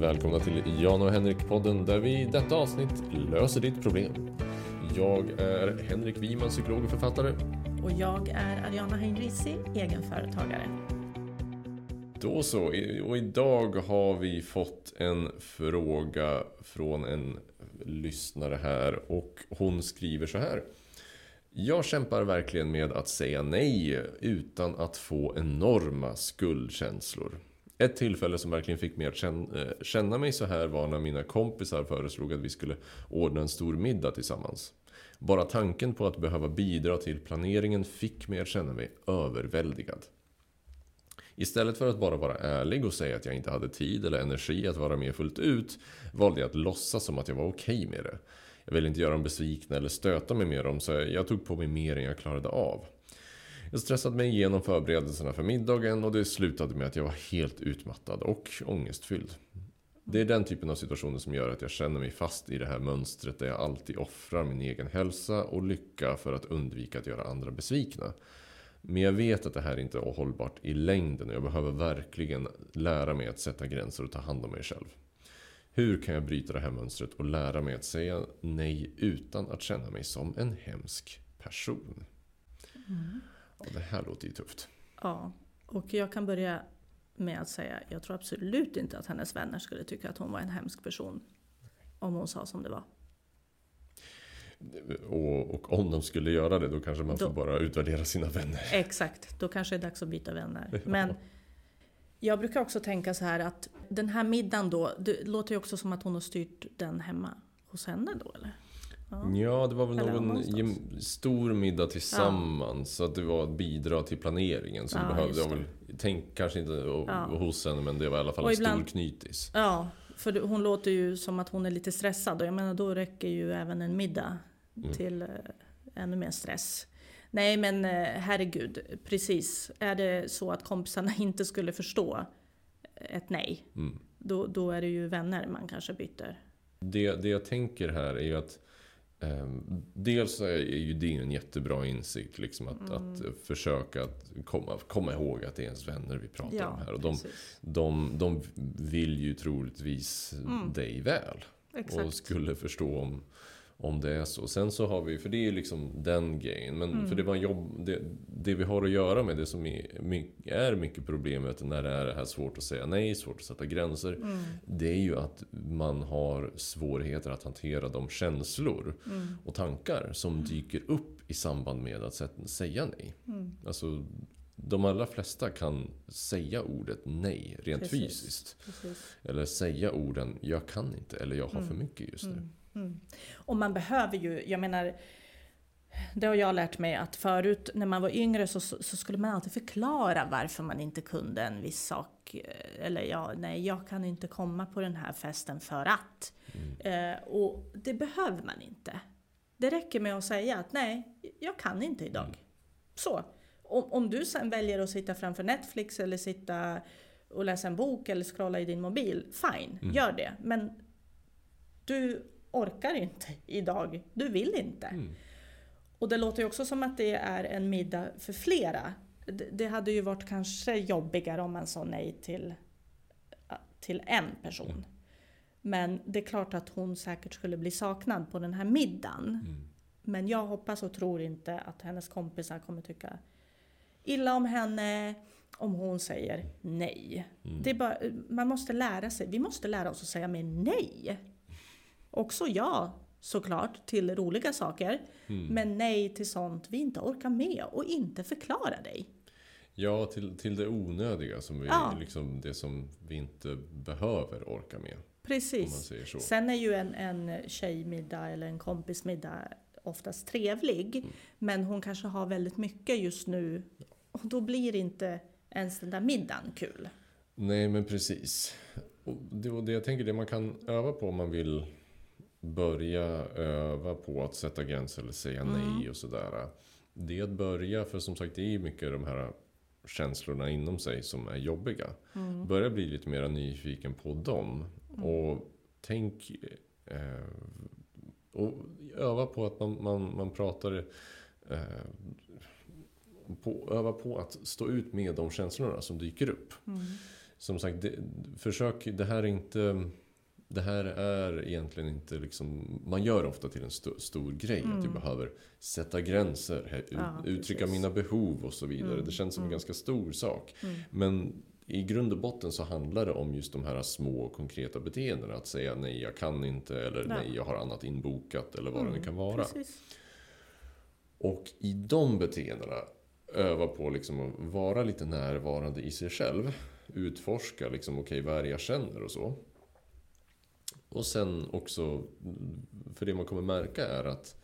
Välkomna till Jan och Henrik-podden där vi i detta avsnitt löser ditt problem. Jag är Henrik Wiman, psykolog och författare. Och jag är Ariana Heinrici, egenföretagare. Då så, och idag har vi fått en fråga från en lyssnare här och hon skriver så här. Jag kämpar verkligen med att säga nej utan att få enorma skuldkänslor. Ett tillfälle som verkligen fick mig att eh, känna mig så här var när mina kompisar föreslog att vi skulle ordna en stor middag tillsammans. Bara tanken på att behöva bidra till planeringen fick mig att känna mig överväldigad. Istället för att bara vara ärlig och säga att jag inte hade tid eller energi att vara med fullt ut valde jag att låtsas som att jag var okej okay med det. Jag ville inte göra dem besvikna eller stöta mig med dem så jag tog på mig mer än jag klarade av. Jag stressade mig igenom förberedelserna för middagen och det slutade med att jag var helt utmattad och ångestfylld. Det är den typen av situationer som gör att jag känner mig fast i det här mönstret där jag alltid offrar min egen hälsa och lycka för att undvika att göra andra besvikna. Men jag vet att det här inte är hållbart i längden och jag behöver verkligen lära mig att sätta gränser och ta hand om mig själv. Hur kan jag bryta det här mönstret och lära mig att säga nej utan att känna mig som en hemsk person? Mm. Ja, det här låter ju tufft. Ja, och jag kan börja med att säga jag tror absolut inte att hennes vänner skulle tycka att hon var en hemsk person. Om hon sa som det var. Och, och, om de skulle göra det, då kanske man då, får bara utvärdera sina vänner. Exakt, då kanske det är dags att byta vänner. Men jag brukar också tänka så här att den här middagen då, det låter ju också som att hon har styrt den hemma hos henne då eller? Ja, det var väl någon stor middag tillsammans. Så att det var att bidra till planeringen. Så ja, behövde jag väl, tänk kanske inte ja. hos henne, men det var i alla fall och en ibland, stor knytis. Ja, för hon låter ju som att hon är lite stressad. Och jag menar, då räcker ju även en middag mm. till äh, ännu mer stress. Nej men äh, herregud, precis. Är det så att kompisarna inte skulle förstå ett nej, mm. då, då är det ju vänner man kanske byter. Det, det jag tänker här är ju att dels är ju det en jättebra insikt, liksom att, mm. att försöka att komma, komma ihåg att det är ens vänner vi pratar ja, om här. Och de, de, de vill ju troligtvis mm. dig väl. Exakt. Och skulle förstå om, om det är så. Sen så har vi, för det är ju liksom den grejen. Men mm. för det var jobb, det, det, vi har att göra med, det som är, mycket problemet när det är det här svårt att säga nej, svårt att sätta gränser. Mm. Det är ju att man har svårigheter att hantera de känslor mm. och tankar som mm. dyker upp i samband med att säga nej. Mm. Alltså, de allra flesta kan säga ordet nej rent Precis. fysiskt. Precis. Eller säga orden jag kan inte eller jag har för mm. mycket just nu. Mm. Och man behöver ju, jag menar, det har jag lärt mig att förut när man var yngre så, så, skulle man alltid förklara varför man inte kunde en viss sak. Eller ja, nej, jag kan inte komma på den här festen för att. Mm. Eh, och det behöver man inte. Det räcker med att säga att nej, jag kan inte idag. Mm. Så. Om, om du sen väljer att sitta framför Netflix eller sitta och läsa en bok eller scrolla i din mobil, fine, mm. gör det. Men du orkar inte idag, du vill inte. Mm. Och det låter ju också som att det är en middag för flera. Det hade ju varit kanske jobbigare om man sa nej till, till en person. Mm. Men det är klart att hon säkert skulle bli saknad på den här middagen. Mm. Men jag hoppas och tror inte att hennes kompisar kommer tycka illa om henne om hon säger nej. Mm. Det är bara, man måste lära sig, vi måste lära oss att säga mer nej. Också ja, såklart, till roliga saker. Mm. Men nej till sånt vi inte orkar med och inte förklara dig. Ja, till, till det onödiga, som vi, ja. liksom det som vi inte behöver orka med. Precis. Sen är ju en, en tjejmiddag eller en kompismiddag oftast trevlig. Mm. Men hon kanske har väldigt mycket just nu. Och då blir inte ens den där middagen kul. Nej, men precis. Och det, och det jag tänker, det man kan öva på om man vill börja öva på att sätta gränser eller säga mm. nej och sådär. Det är att börja, för som sagt det är mycket de här känslorna inom sig som är jobbiga. Mm. Börja bli lite mer nyfiken på dem. Mm. Och tänk eh, och öva på att man, man, man pratar eh, på, öva på att stå ut med de känslorna som dyker upp. Mm. som sagt, det, försök, det här är inte... Det här är egentligen inte liksom... Man gör ofta till en st stor grej att du behöver sätta gränser, ut, Mm. Ja, uttrycka precis. mina behov och så vidare. Mm, Det känns som en mm. ganska stor sak. Mm. Men i grund och botten så handlar det om just de här små konkreta beteendena. Att säga nej, jag kan inte eller Ja. nej, jag har annat inbokat eller vad det nu Mm, kan vara. Precis. Och i de beteendena öva på liksom att vara lite närvarande i sig själv. Utforska liksom, okej vad är det jag känner och så. Och sen också, för det man kommer märka är att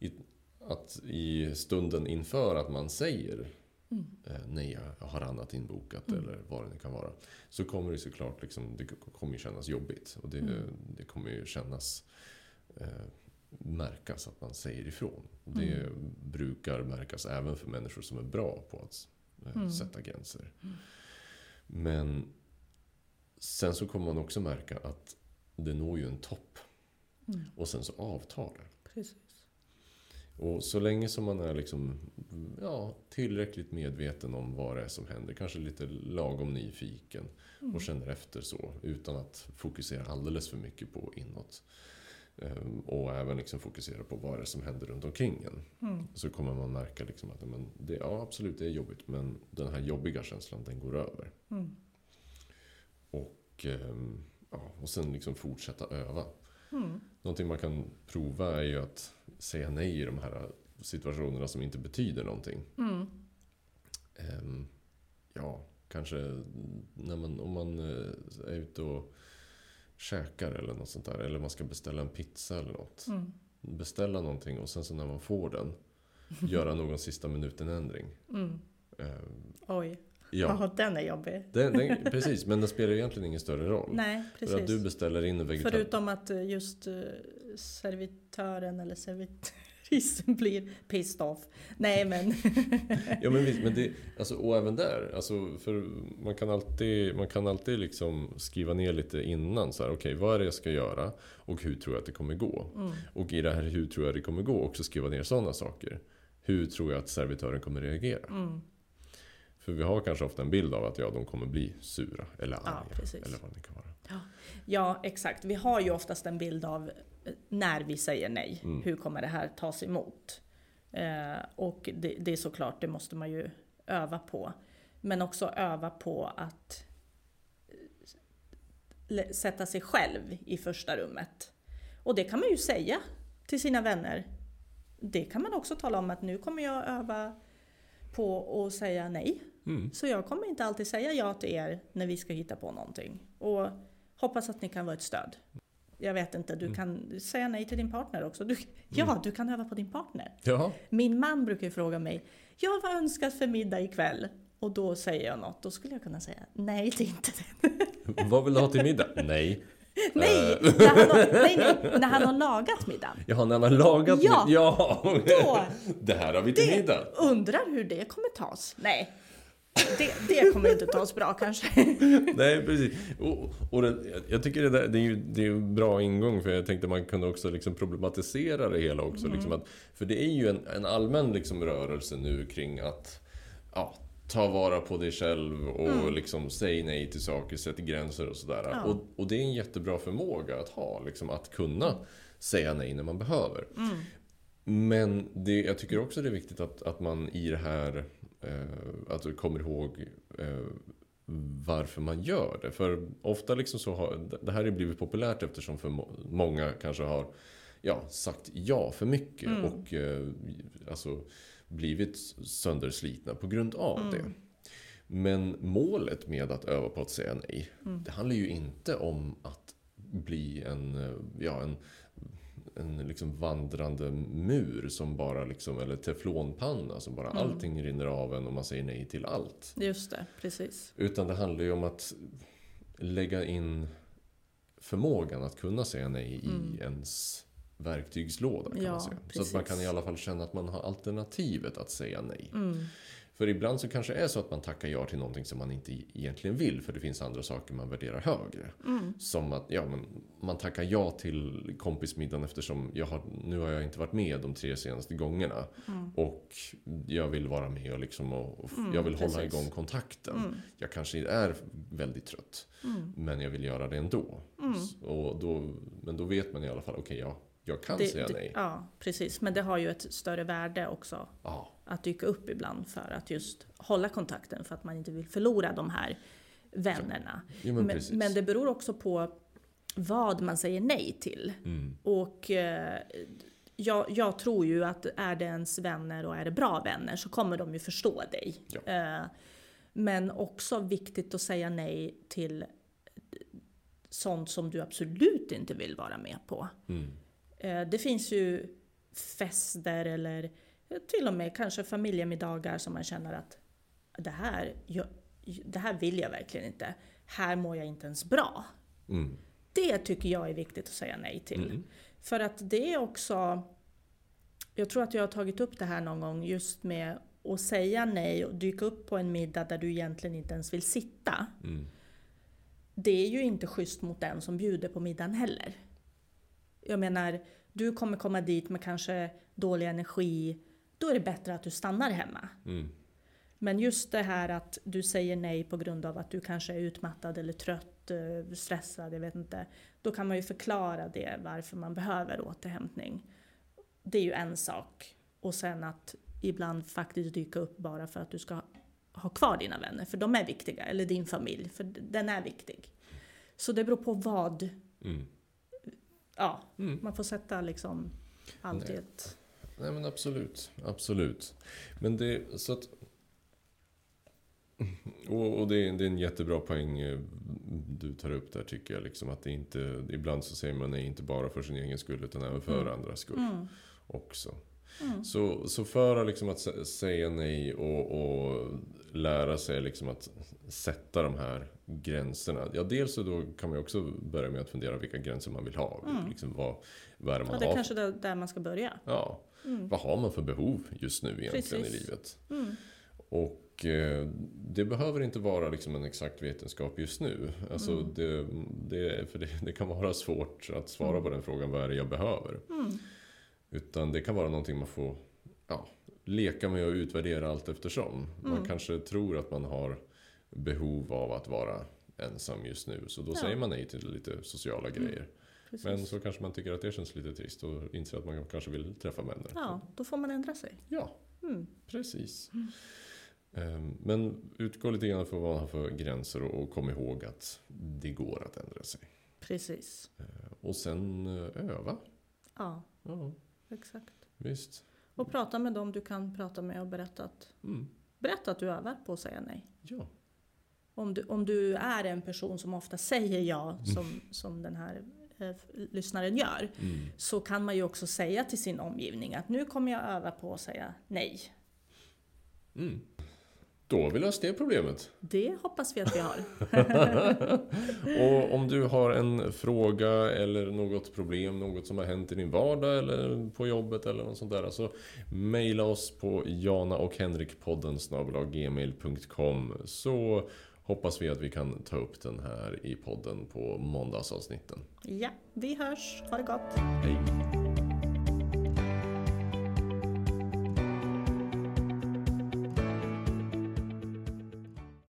i, att i stunden inför att man säger Mm. eh, nej, jag har annat inbokat Mm. eller vad det nu kan vara. Så kommer det såklart, liksom, det kommer kännas jobbigt. Och det, Mm. det kommer ju kännas, eh, märkas att man säger ifrån. Det Mm. brukar märkas även för människor som är bra på att eh, Mm. sätta gränser. Men sen så kommer man också märka att det når ju en topp. Mm. Och sen så avtar det. Precis. Och så länge som man är liksom, ja, tillräckligt medveten om vad det är som händer, kanske lite lagom nyfiken Mm. och känner efter så utan att fokusera alldeles för mycket på inåt. Ehm, Och även liksom fokusera på vad det är som händer runt omkring en. Mm. Så kommer man märka liksom att men det, ja, absolut det är jobbigt men den här jobbiga känslan den går över. Mm. Och, ehm, ja, och sen liksom fortsätta öva. Mm. Någonting man kan prova är ju att säga nej i de här situationerna som inte betyder någonting. Mm. Ehm, ja, kanske när man, om man eh, är ute och käkar eller något sånt där. Eller man ska beställa en pizza eller något. Mm. Beställa någonting och sen så när man får den göra någon sista minuten-ändring. Mm. Ehm, Oj, ja, ja. den är jobbig. den, den, precis. Men det spelar egentligen ingen större roll. Nej, För att du precis. beställer in en vegetar... Förutom att eh, just eh, servitören eller servitrisen blir pissed off. Nej men, Ja men visst, men det, alltså, och även där, alltså, för man kan alltid, man kan alltid liksom skriva ner lite innan så här, okej vad är det jag ska göra och hur tror jag att det kommer gå? mm. Och i det här hur tror jag det kommer gå också skriva ner sådana saker. Hur tror jag att servitören kommer reagera? Mm. För vi har kanske ofta en bild av att ja, de kommer bli sura eller arga. Ja, eller vad det kan vara. Ja, exakt. Vi har ju oftast en bild av eh, när vi säger nej. Mm. Hur kommer det här tas emot? Eh, och det, det är såklart, det måste man ju öva på. Men också öva på att eh, sätta sig själv i första rummet. Och det kan man ju säga till sina vänner. Det kan man också tala om att nu kommer jag öva på att säga nej. Mm. Så jag kommer inte alltid säga ja till er när vi ska hitta på någonting. Och hoppas att ni kan vara ett stöd. Jag vet inte, du Mm. kan säga nej till din partner också. Du, ja, du kan öva på din partner. Jaha. Min man brukar ju fråga mig, ja vad önskas för middag ikväll? Och då säger jag något, då skulle jag kunna säga nej, är inte det. vad vill du ha till middag? Nej. Nej, Eh. när han har, nej, nej, när han har lagat middagen. Jaha, när man har lagat Ja. middag? Ja! Då, Det här har vi till det, middag. undrar hur det kommer tas. Nej, det, det kommer inte tas bra kanske. Nej, precis. Och, och det, jag tycker det, där, det är ju det är en bra ingång för jag tänkte man kunde också liksom problematisera det hela också. Liksom att, för det är ju en, en allmän liksom rörelse nu kring att ja, ta vara på dig själv och liksom säg nej till saker, sätt gränser och sådär. Ja. Och, och det är en jättebra förmåga att ha, liksom att kunna säga nej när man behöver. Men det, jag tycker också det är viktigt att, att man i det här eh, att du kommer ihåg eh, varför man gör det. För ofta liksom så har det här har blivit populärt eftersom för må, många kanske har ja, sagt ja för mycket Mm. och eh, alltså blivit sönderslitna på grund av Mm. det. Men målet med att öva på att säga nej, Mm. det handlar ju inte om att bli en, eh, ja, en, en liksom vandrande mur som bara liksom, eller teflonpanna som bara Mm. allting rinner av en och man säger nej till allt. Just det, precis. Utan det handlar ju om att lägga in förmågan att kunna säga nej i Mm. ens verktygslåda kan Ja, man säga. Så att man kan i alla fall känna att man har alternativet att säga nej. Mm. För ibland så kanske det är så att man tackar ja till någonting som man inte egentligen vill för det finns andra saker man värderar högre. Som att ja, men man tackar ja till kompismiddagen eftersom jag har, nu har jag inte varit med de tre senaste gångerna. Och jag vill vara med och, liksom och, och jag vill hålla precis. igång kontakten. Jag kanske är väldigt trött. Men jag vill göra det ändå. S- Och då, men då vet man i alla fall, okej ja, jag kan Det, säga det, nej. ja, precis. Men det har ju ett större värde också Ja, att dyka upp ibland för att just hålla kontakten för att man inte vill förlora de här vännerna. jo, men, Men, men det beror också på vad man säger nej till. Mm. Och eh, jag, jag tror ju att är det ens vänner och är det bra vänner så kommer de ju förstå dig. Ja. Eh, men också viktigt att säga nej till sånt som du absolut inte vill vara med på. Mm. Eh, Det finns ju fester eller till och med kanske familjemiddagar som man känner att det här, jag, det här vill jag verkligen inte. Här mår jag inte ens bra. Mm. Det tycker jag är viktigt att säga nej till. Mm. För att det är också... Jag tror att jag har tagit upp det här någon gång just med att säga nej och dyka upp på en middag där du egentligen inte ens vill sitta. Mm. Det är ju inte schysst mot den som bjuder på middagen heller. Jag menar, du kommer komma dit med kanske dålig energi. Då är det bättre att du stannar hemma. Mm. Men just det här att du säger nej på grund av att du kanske är utmattad eller trött, eh, stressad, jag vet inte. Då kan man ju förklara det, varför man behöver återhämtning. Det är ju en sak. Och sen att ibland faktiskt dyka upp bara för att du ska ha kvar dina vänner, för de är viktiga. Eller din familj, för den är viktig. Så det beror på vad, Mm. ja, Mm. man får sätta liksom allt i ett... Nej men absolut, absolut. Men det, så att... Och, och det, är- det är en jättebra poäng eh, du tar upp där tycker jag. Liksom att det inte, ibland så säger man nej inte bara för sin egen skull utan även för Mm. andras skull Mm. också. Mm. Så, så för att liksom att sä- säga nej och, och lära sig liksom att sätta de här gränserna. Ja, dels så då kan man också börja med att fundera vilka gränser man vill ha. Mm. Liksom vad, vad är det man Ja, det är har? kanske där, där man ska börja. Ja, Mm. vad har man för behov just nu egentligen Precis. i livet? Mm. Och eh, det behöver inte vara liksom en exakt vetenskap just nu. Alltså Mm. det, det, för det, det kan vara svårt att svara Mm. på den frågan, vad är det jag behöver? Mm. Utan det kan vara någonting man får ja, leka med och utvärdera allt eftersom. Man Mm. kanske tror att man har behov av att vara ensam just nu. Så då Ja. säger man nej till lite sociala Mm. grejer. Precis. Men så kanske man tycker att det känns lite trist och inser att man kanske vill träffa vänner. Ja, då får man ändra sig. ja Mm. precis. Ehm, Men utgå lite grann från vad man har för gränser och kom ihåg att det går att ändra sig. Precis. Och sen eh, öva. Ja, Ja, exakt. visst. Och prata med dem du kan prata med och berätta att, Mm. berätta att du övar på att säga nej. Ja. Om du, om du är en person som ofta säger ja, som, som den här eh, lyssnaren gör, Mm. så kan man ju också säga till sin omgivning att nu kommer jag öva på att säga nej. Då har vi löst det problemet. Det hoppas vi att vi har. Och om du har en fråga eller något problem, något som har hänt i din vardag eller på jobbet eller något sånt där. Så mejla oss på jana och henrikpodden gmail.com så hoppas vi att vi kan ta upp den här i podden på måndagsavsnitten. Ja, vi hörs. Ha det gott. Hej!